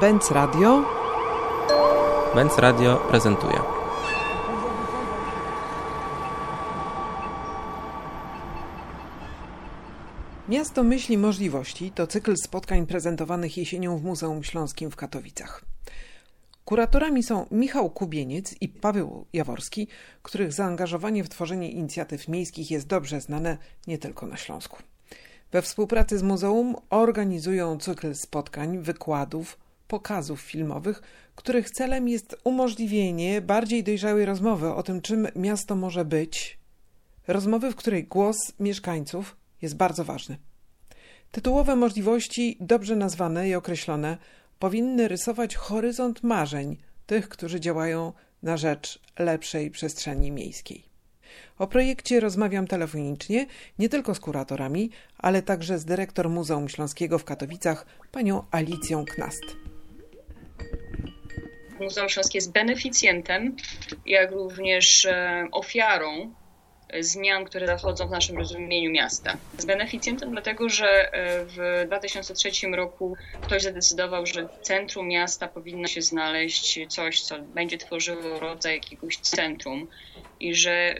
Benz Radio. Benz Radio prezentuje. Miasto Myśli Możliwości to cykl spotkań prezentowanych jesienią w Muzeum Śląskim w Katowicach. Kuratorami są Michał Kubieniec i Paweł Jaworski, których zaangażowanie w tworzenie inicjatyw miejskich jest dobrze znane nie tylko na Śląsku. We współpracy z muzeum organizują cykl spotkań, wykładów, pokazów filmowych, których celem jest umożliwienie bardziej dojrzałej rozmowy o tym, czym miasto może być. Rozmowy, w której głos mieszkańców jest bardzo ważny. Tytułowe możliwości, dobrze nazwane i określone, powinny rysować horyzont marzeń tych, którzy działają na rzecz lepszej przestrzeni miejskiej. O projekcie rozmawiam telefonicznie nie tylko z kuratorami, ale także z dyrektor Muzeum Śląskiego w Katowicach, panią Alicją Knast. Muzeum Śląskie jest beneficjentem, jak również e, ofiarą zmian, które zachodzą w naszym rozumieniu miasta. Z beneficjentem dlatego, że e, w 2003 roku ktoś zadecydował, że w centrum miasta powinno się znaleźć coś, co będzie tworzyło rodzaj jakiegoś centrum i że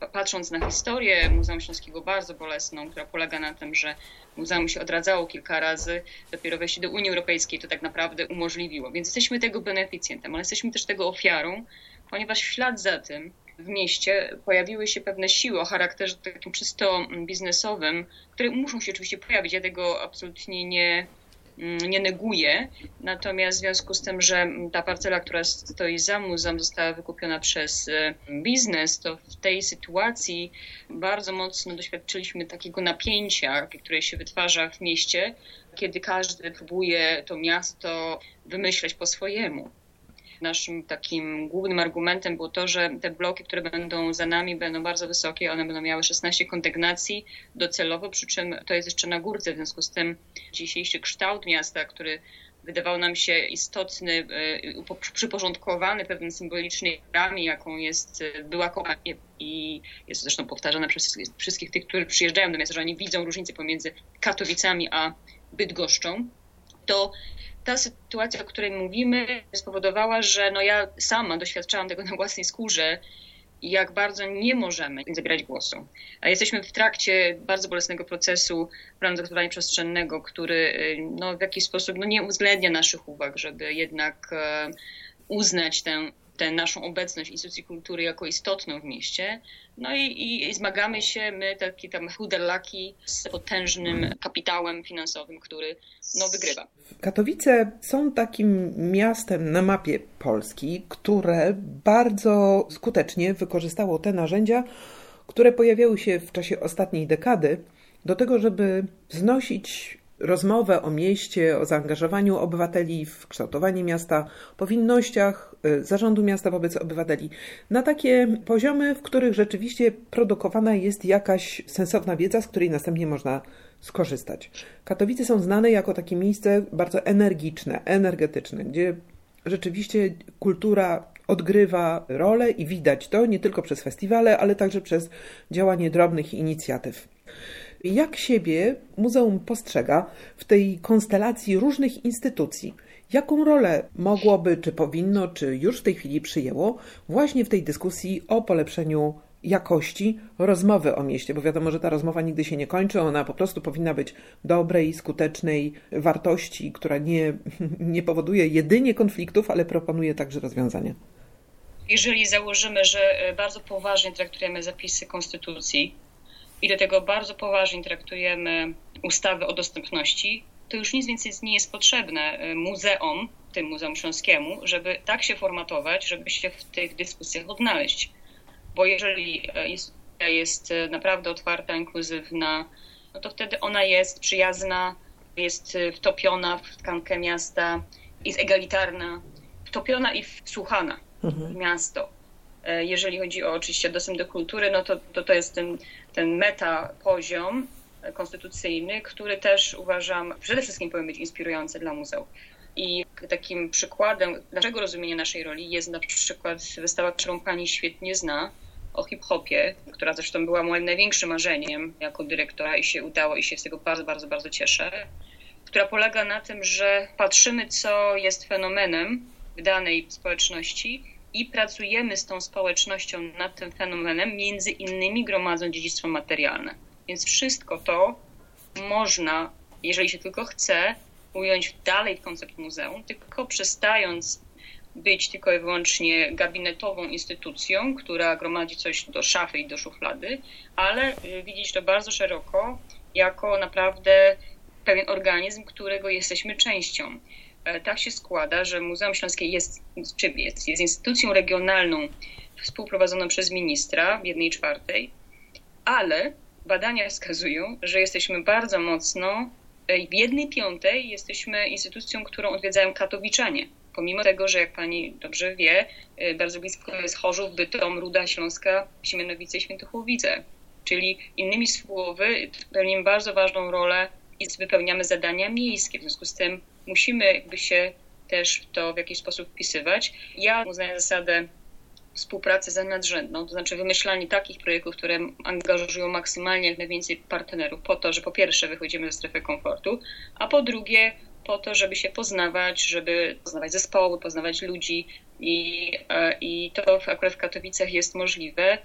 e, patrząc na historię Muzeum Śląskiego bardzo bolesną, która polega na tym, że muzeum się odradzało kilka razy, dopiero wejście do Unii Europejskiej to tak naprawdę umożliwiło. Więc jesteśmy tego beneficjentem, ale jesteśmy też tego ofiarą, ponieważ w ślad za tym w mieście pojawiły się pewne siły o charakterze takim czysto biznesowym, które muszą się oczywiście pojawić. Ja tego absolutnie nie, nie neguję. Natomiast w związku z tym, że ta parcela, która stoi za muzeum, została wykupiona przez e, biznes, to w tej sytuacji bardzo mocno doświadczyliśmy takiego napięcia, które się wytwarza w mieście, kiedy każdy próbuje to miasto wymyśleć po swojemu naszym takim głównym argumentem było to, że te bloki, które będą za nami, będą bardzo wysokie. One będą miały 16 kondygnacji docelowo, przy czym to jest jeszcze na górce. W związku z tym dzisiejszy kształt miasta, który wydawał nam się istotny, e, przyporządkowany pewnej symbolicznej ramie, jaką jest e, była Kopanie i jest zresztą powtarzane przez wszystkich tych, którzy przyjeżdżają do miasta, że oni widzą różnicę pomiędzy Katowicami a Bydgoszczą, to ta sytuacja, o której mówimy, spowodowała, że no ja sama doświadczałam tego na własnej skórze, jak bardzo nie możemy zabrać głosu. Jesteśmy w trakcie bardzo bolesnego procesu planu zagospodarowania przestrzennego, który no, w jakiś sposób no, nie uwzględnia naszych uwag, żeby jednak e, uznać tę tę naszą obecność instytucji kultury jako istotną w mieście. No i, i zmagamy się my, takie tam chuderlaki, z potężnym kapitałem finansowym, który no, wygrywa. Katowice są takim miastem na mapie Polski, które bardzo skutecznie wykorzystało te narzędzia, które pojawiały się w czasie ostatniej dekady, do tego, żeby znosić rozmowę o mieście, o zaangażowaniu obywateli w kształtowanie miasta, powinnościach y, zarządu miasta wobec obywateli, na takie poziomy, w których rzeczywiście produkowana jest jakaś sensowna wiedza, z której następnie można skorzystać. Katowice są znane jako takie miejsce bardzo energiczne, energetyczne, gdzie rzeczywiście kultura odgrywa rolę i widać to nie tylko przez festiwale, ale także przez działanie drobnych inicjatyw. Jak siebie muzeum postrzega w tej konstelacji różnych instytucji? Jaką rolę mogłoby, czy powinno, czy już w tej chwili przyjęło właśnie w tej dyskusji o polepszeniu jakości rozmowy o mieście, bo wiadomo, że ta rozmowa nigdy się nie kończy, ona po prostu powinna być dobrej, skutecznej wartości, która nie, nie powoduje jedynie konfliktów, ale proponuje także rozwiązania. Jeżeli założymy, że bardzo poważnie traktujemy zapisy konstytucji, i do tego bardzo poważnie traktujemy ustawy o dostępności, to już nic więcej nie jest potrzebne y, muzeum, tym Muzeum Śląskiemu, żeby tak się formatować, żeby się w tych dyskusjach odnaleźć. Bo jeżeli jest, jest naprawdę otwarta, inkluzywna, no to wtedy ona jest przyjazna, jest wtopiona w tkankę miasta, jest egalitarna, wtopiona i wsłuchana mhm. w miasto. E, jeżeli chodzi o oczywiście dostęp do kultury, no to to, to jest ten, ten meta poziom konstytucyjny, który też uważam przede wszystkim powinien być inspirujący dla muzeów. I takim przykładem naszego rozumienia naszej roli jest na przykład wystawa, którą pani świetnie zna, o hip-hopie, która zresztą była moim największym marzeniem jako dyrektora i się udało i się z tego bardzo, bardzo, bardzo cieszę która polega na tym, że patrzymy, co jest fenomenem w danej społeczności i pracujemy z tą społecznością nad tym fenomenem, między innymi gromadząc dziedzictwo materialne. Więc wszystko to można, jeżeli się tylko chce, ująć dalej w koncept muzeum, tylko przestając być tylko i wyłącznie gabinetową instytucją, która gromadzi coś do szafy i do szuflady, ale y, widzieć to bardzo szeroko jako naprawdę pewien organizm, którego jesteśmy częścią. E, tak się składa, że Muzeum Śląskie jest, jest, jest instytucją regionalną współprowadzoną przez ministra w jednej czwartej, ale badania wskazują, że jesteśmy bardzo mocno, e, w jednej piątej jesteśmy instytucją, którą odwiedzają katowiczanie. Pomimo tego, że jak pani dobrze wie, e, bardzo blisko jest Chorzów, Bytom, Ruda Śląska, Siemianowice i Świętochłowice. Czyli innymi słowy, pełnimy bardzo ważną rolę i wypełniamy zadania miejskie. W związku z tym musimy jakby się też w to w jakiś sposób wpisywać. Ja uznaję zasadę współpracy za nadrzędną, to znaczy wymyślanie takich projektów, które angażują maksymalnie jak najwięcej partnerów po to, że po pierwsze wychodzimy ze strefy komfortu, a po drugie po to, żeby się poznawać, żeby poznawać zespoły, poznawać ludzi i, e, i to akurat w Katowicach jest możliwe.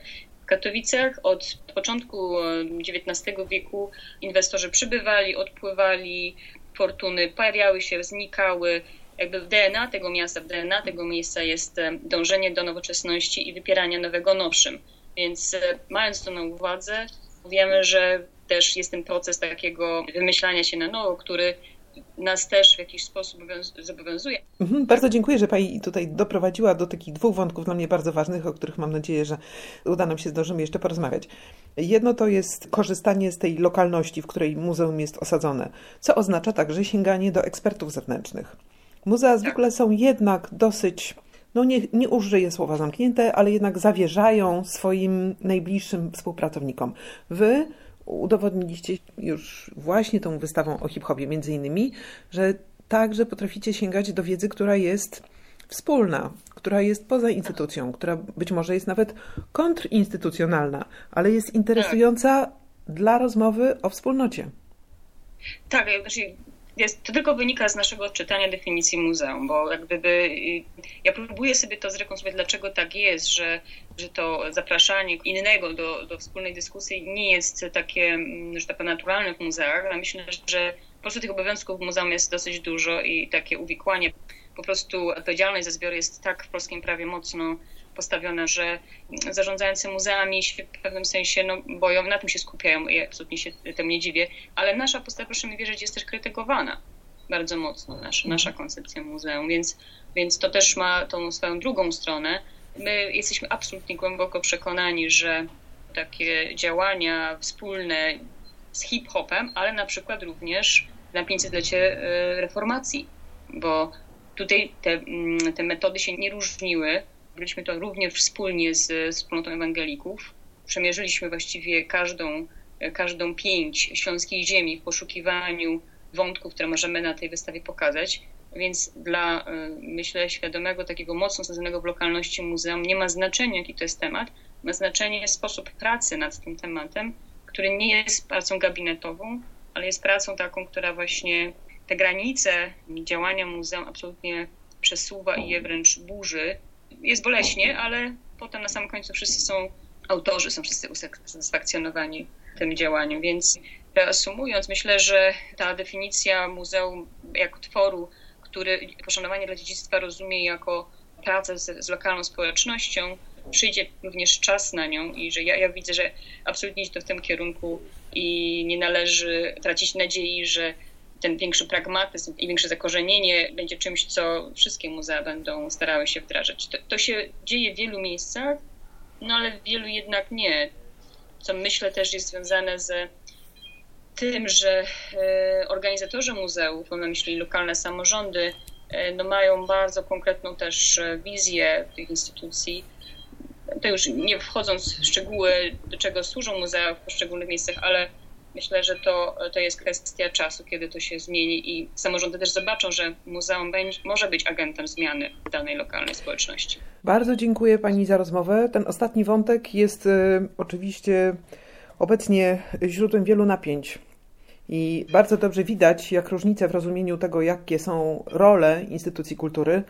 Katowicach od początku XIX wieku inwestorzy przybywali, odpływali, fortuny pojawiały się, znikały. Jakby w DNA tego miasta, w DNA tego miejsca jest dążenie do nowoczesności i wypierania nowego nowszym. Więc e, mając to na uwadze, wiemy, że też jest ten proces takiego wymyślania się na nowo, który nas też w jakiś sposób zobowiązuje. Mhm, bardzo dziękuję, że Pani tutaj doprowadziła do takich dwóch wątków dla mnie bardzo ważnych, o których mam nadzieję, że uda nam się zdążymy jeszcze porozmawiać. Jedno to jest korzystanie z tej lokalności, w której muzeum jest osadzone, co oznacza także sięganie do ekspertów zewnętrznych. Muzea tak. zwykle są jednak dosyć no nie, nie użyję słowa zamknięte, ale jednak zawierzają swoim najbliższym współpracownikom. Wy udowodniliście już właśnie tą wystawą o hip-hopie między innymi, że także potraficie sięgać do wiedzy, która jest wspólna, która jest poza instytucją, która być może jest nawet kontrinstytucjonalna, ale jest interesująca tak. dla rozmowy o wspólnocie. Tak, znaczy jest, to tylko wynika z naszego odczytania definicji muzeum, bo jak gdyby y, ja próbuję sobie to zrekonstruować, dlaczego tak jest, że, że to zapraszanie innego do, do wspólnej dyskusji nie jest takie, mm, że tak naturalne w muzeach, ale myślę, że po prostu tych obowiązków w muzeum jest dosyć dużo i takie uwikłanie, po prostu odpowiedzialność za zbiory jest tak w polskim prawie mocno postawiona, że zarządzający muzeami się w pewnym sensie no, boją, na tym się skupiają i absolutnie się temu nie dziwię, ale nasza postawa, proszę mi wierzyć, jest też krytykowana bardzo mocno, nasza, nasza koncepcja muzeum, więc, więc to też ma tą swoją drugą stronę. My jesteśmy absolutnie głęboko przekonani, że takie działania wspólne z hip-hopem, ale na przykład również na 500-lecie e, reformacji, bo tutaj te, mm, te metody się nie różniły Robiliśmy to również wspólnie z wspólnotą ewangelików. Przemierzyliśmy właściwie każdą, każdą pięć śląskiej ziemi w poszukiwaniu wątków, które możemy na tej wystawie pokazać. Więc dla, e, myślę, świadomego, takiego mocno sadzonego w lokalności muzeum nie ma znaczenia, jaki to jest temat. Ma znaczenie sposób pracy nad tym tematem, który nie jest pracą gabinetową, ale jest pracą taką, która właśnie te granice działania muzeum absolutnie przesuwa i je wręcz burzy jest boleśnie, ale potem na samym końcu wszyscy są autorzy, są wszyscy usatysfakcjonowani tym działaniem. Więc reasumując, myślę, że ta definicja muzeum jako tworu, który poszanowanie dla dziedzictwa rozumie jako pracę z, z lokalną społecznością, przyjdzie również czas na nią i że ja, ja widzę, że absolutnie idzie to w tym kierunku i nie należy tracić nadziei, że ten większy pragmatyzm i większe zakorzenienie będzie czymś, co wszystkie muzea będą starały się wdrażać. To, to się dzieje w wielu miejscach, no ale w wielu jednak nie. Co myślę też jest związane z tym, że e, organizatorzy muzeów, mam na myśli lokalne samorządy, e, no mają bardzo konkretną też e, wizję tych instytucji. To już nie wchodząc w szczegóły, do czego służą muzea w poszczególnych miejscach, ale Myślę, że to, to jest kwestia czasu, kiedy to się zmieni i samorządy też zobaczą, że muzeum będzie, może być agentem zmiany danej lokalnej społeczności. Bardzo dziękuję Pani za rozmowę. Ten ostatni wątek jest y, oczywiście obecnie źródłem wielu napięć. I bardzo dobrze widać, jak różnice w rozumieniu tego, jakie są role instytucji kultury,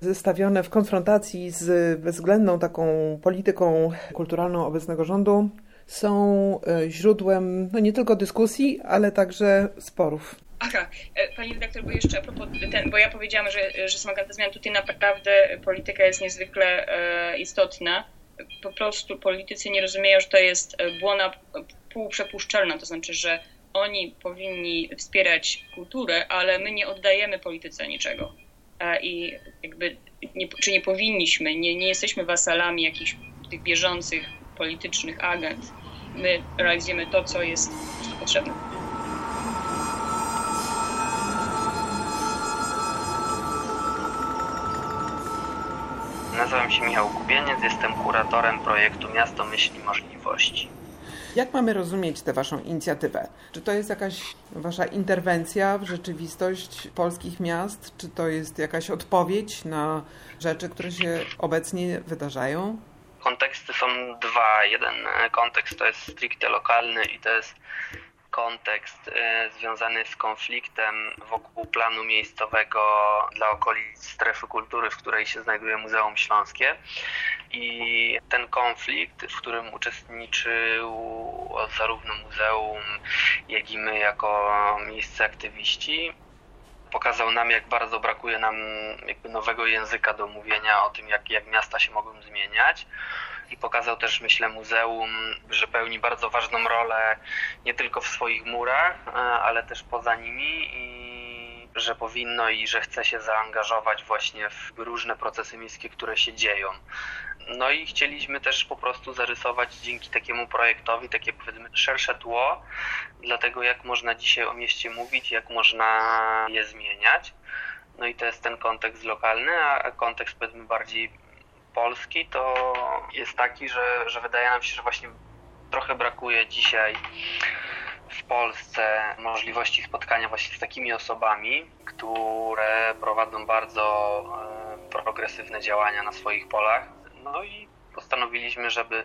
zestawione w konfrontacji z bezwzględną taką polityką kulturalną obecnego rządu, są e, źródłem no nie tylko dyskusji, ale także sporów. Aha, e, pani redaktor, bo jeszcze a propos ten, bo ja powiedziałam, że, że smaga zmian tutaj naprawdę polityka jest niezwykle e, istotna. Po prostu politycy nie rozumieją, że to jest błona półprzepuszczalna, to znaczy, że oni powinni wspierać kulturę, ale my nie oddajemy polityce niczego. I jakby, nie, czy nie powinniśmy, nie, nie jesteśmy wasalami jakichś tych bieżących politycznych agent. My realizujemy to, co jest potrzebne. Nazywam się Michał Kubieniec, jestem kuratorem projektu Miasto Myśli Możliwości. Jak mamy rozumieć tę Waszą inicjatywę? Czy to jest jakaś Wasza interwencja w rzeczywistość polskich miast? Czy to jest jakaś odpowiedź na rzeczy, które się obecnie wydarzają? Konteksty są dwa. Jeden kontekst to jest stricte lokalny i to jest kontekst y, związany z konfliktem wokół planu miejscowego dla okolic strefy kultury, w której się znajduje Muzeum Śląskie. I ten konflikt, w którym uczestniczył zarówno muzeum, jak i my jako miejsce aktywiści, pokazał nam, jak bardzo brakuje nam jakby nowego języka do mówienia o tym, jak, jak miasta się mogą zmieniać. I pokazał też, myślę, muzeum, że pełni bardzo ważną rolę nie tylko w swoich murach, e, ale też poza nimi i że powinno i że chce się zaangażować właśnie w różne procesy miejskie, które się dzieją. No i chcieliśmy też po prostu zarysować dzięki takiemu projektowi takie powiedzmy szersze tło dla tego, jak można dzisiaj o mieście mówić, jak można je zmieniać. No i to jest ten kontekst lokalny, a kontekst powiedzmy bardziej polski to jest taki, że, że wydaje nam się, że właśnie trochę brakuje dzisiaj w Polsce możliwości spotkania właśnie z takimi osobami, które prowadzą bardzo e, progresywne działania na swoich polach. No i postanowiliśmy, żeby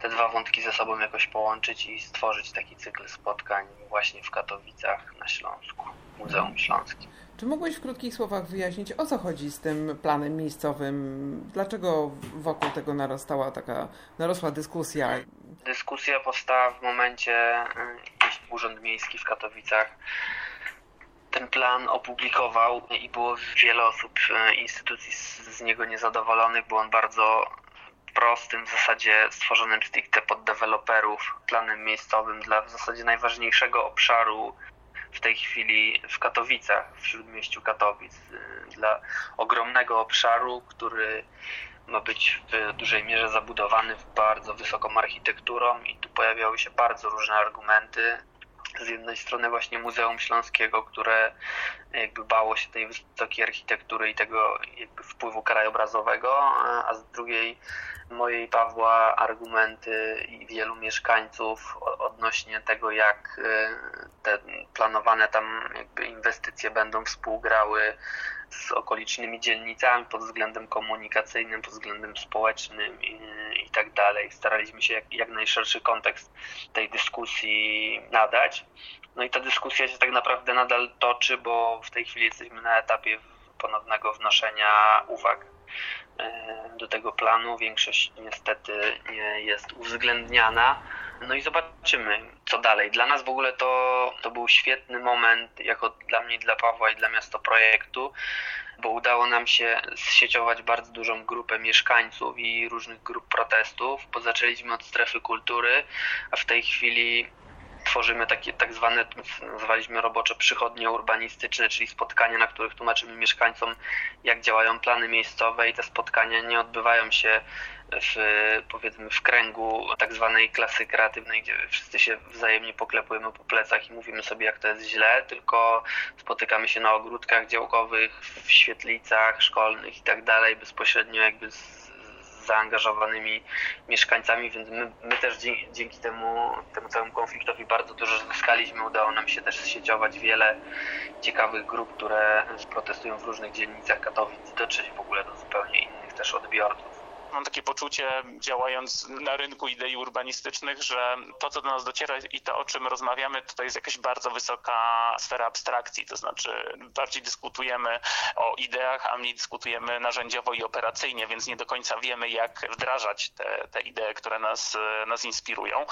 te dwa wątki ze sobą jakoś połączyć i stworzyć taki cykl spotkań właśnie w Katowicach na Śląsku, Muzeum Śląskim. Czy mógłbyś w krótkich słowach wyjaśnić, o co chodzi z tym planem miejscowym? Dlaczego wokół tego narastała taka, narosła dyskusja? Dyskusja powstała w momencie, Urząd Miejski w Katowicach ten plan opublikował i było wiele osób, e, instytucji z niego niezadowolonych, był on bardzo prostym, w zasadzie stworzonym stricte pod deweloperów, planem miejscowym dla w zasadzie najważniejszego obszaru w tej chwili w Katowicach, w śródmieściu Katowic, y, dla ogromnego obszaru, który ma być w dużej mierze zabudowany bardzo wysoką architekturą i tu pojawiały się bardzo różne argumenty. Z jednej strony właśnie Muzeum Śląskiego, które jakby bało się tej wysokiej architektury i tego jakby wpływu krajobrazowego, a z drugiej mojej Pawła argumenty i wielu mieszkańców odnośnie tego, jak e, te planowane tam jakby inwestycje będą współgrały z okolicznymi dzielnicami pod względem komunikacyjnym, pod względem społecznym i, i tak dalej. Staraliśmy się jak, jak najszerszy kontekst tej dyskusji nadać. No i ta dyskusja się tak naprawdę nadal toczy, bo w tej chwili jesteśmy na etapie ponownego wnoszenia uwag E, do tego planu. Większość niestety nie jest uwzględniana. No i zobaczymy, co dalej. Dla nas w ogóle to, to był świetny moment, jako dla mnie, dla Pawła i dla miasta projektu, bo udało nam się zsieciować bardzo dużą grupę mieszkańców i różnych grup protestów, bo zaczęliśmy od strefy kultury, a w tej chwili tworzymy takie tak zwane, nazwaliśmy robocze przychodnie urbanistyczne, czyli spotkania, na których tłumaczymy mieszkańcom, jak działają plany miejscowe i te spotkania nie odbywają się w, powiedzmy w kręgu tak zwanej klasy kreatywnej, gdzie wszyscy się wzajemnie poklepujemy po plecach i mówimy sobie, jak to jest źle, tylko spotykamy się na ogródkach działkowych, w świetlicach szkolnych i tak dalej, bezpośrednio jakby z zaangażowanymi mieszkańcami, więc my, my też dzięki, temu, temu całemu konfliktowi bardzo dużo zyskaliśmy. Udało nam się też sieciować wiele ciekawych grup, które protestują w różnych dzielnicach Katowic i dotrzeć w ogóle do zupełnie innych też odbiorców. Mam takie poczucie, działając na rynku idei urbanistycznych, że to, co do nas dociera i to, o czym rozmawiamy, to jest jakaś bardzo wysoka sfera abstrakcji. To znaczy, bardziej dyskutujemy o ideach, a mniej dyskutujemy narzędziowo i operacyjnie, więc nie do końca wiemy, jak wdrażać te, te idee, które nas, nas inspirują.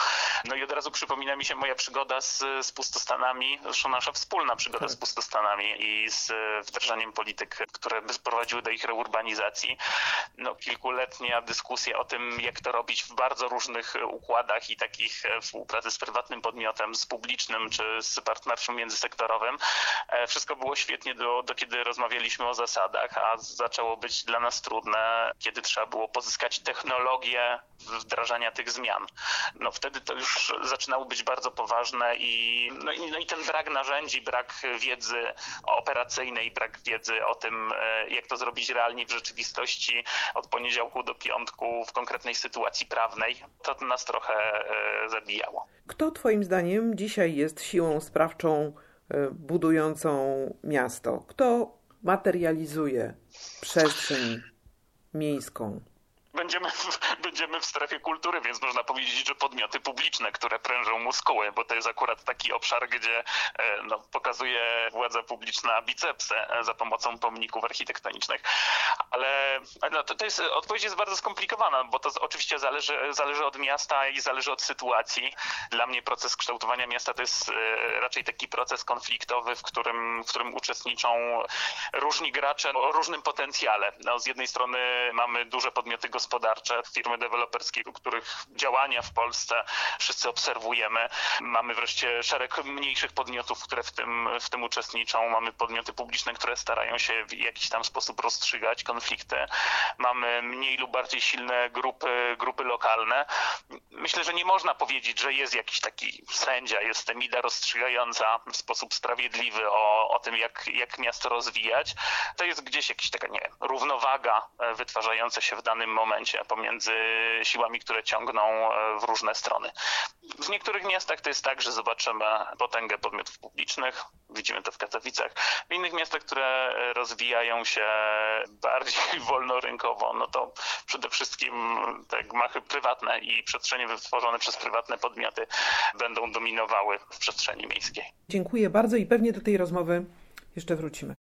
No i od razu przypomina mi się moja przygoda z, z pustostanami, zresztą nasza wspólna przygoda tak. z pustostanami i z wdrażaniem polityk, które by sprowadziły do ich reurbanizacji. No, kilkuletnia dyskusja o tym, jak to robić w bardzo różnych układach i takich współpracy z prywatnym podmiotem, z publicznym czy z partnerstwem międzysektorowym. E, wszystko było świetnie do, do kiedy rozmawialiśmy o zasadach, a zaczęło być dla nas trudne, kiedy trzeba było pozyskać technologię wdrażania tych zmian. No wtedy to już zaczynało być bardzo poważne i, no i, no i ten brak narzędzi, brak wiedzy operacyjnej, brak wiedzy o tym, e, jak to zrobić realnie w rzeczywistości od poniedziałku do piątku w konkretnej sytuacji prawnej, to nas trochę e, zabijało. Kto Twoim zdaniem dzisiaj jest siłą sprawczą e, budującą miasto? Kto materializuje przestrzeń miejską? Będziemy w, będziemy w strefie kultury, więc można powiedzieć, że podmioty publiczne, które prężą muskuły, bo to jest akurat taki obszar, gdzie e, no, pokazuje władza publiczna bicepsę e, za pomocą pomników architektonicznych. Ale no, to, to jest, odpowiedź jest bardzo skomplikowana, bo to oczywiście zależy, zależy od miasta i zależy od sytuacji. Dla mnie proces kształtowania miasta to jest e, raczej taki proces konfliktowy, w którym, w którym uczestniczą różni gracze o różnym potencjale. No, z jednej strony mamy duże podmioty gospodarcze, gospodarcze, firmy deweloperskie, których działania w Polsce wszyscy obserwujemy. Mamy wreszcie szereg mniejszych podmiotów, które w tym, w tym uczestniczą. Mamy podmioty publiczne, które starają się w jakiś tam sposób rozstrzygać konflikty. Mamy mniej lub bardziej silne grupy, grupy lokalne. Myślę, że nie można powiedzieć, że jest jakiś taki sędzia, jest temida rozstrzygająca w sposób sprawiedliwy o, o tym, jak, jak miasto rozwijać. To jest gdzieś jakaś taka, nie wiem, równowaga e, wytwarzająca się w danym momencie momencie pomiędzy siłami, które ciągną e, w różne strony. W niektórych miastach to jest tak, że zobaczymy potęgę podmiotów publicznych, widzimy to w Katowicach. W innych miastach, które rozwijają się bardziej wolnorynkowo, no to przede wszystkim te gmachy prywatne i przestrzenie wytworzone przez prywatne podmioty będą dominowały w przestrzeni miejskiej. Dziękuję bardzo i pewnie do tej rozmowy jeszcze wrócimy.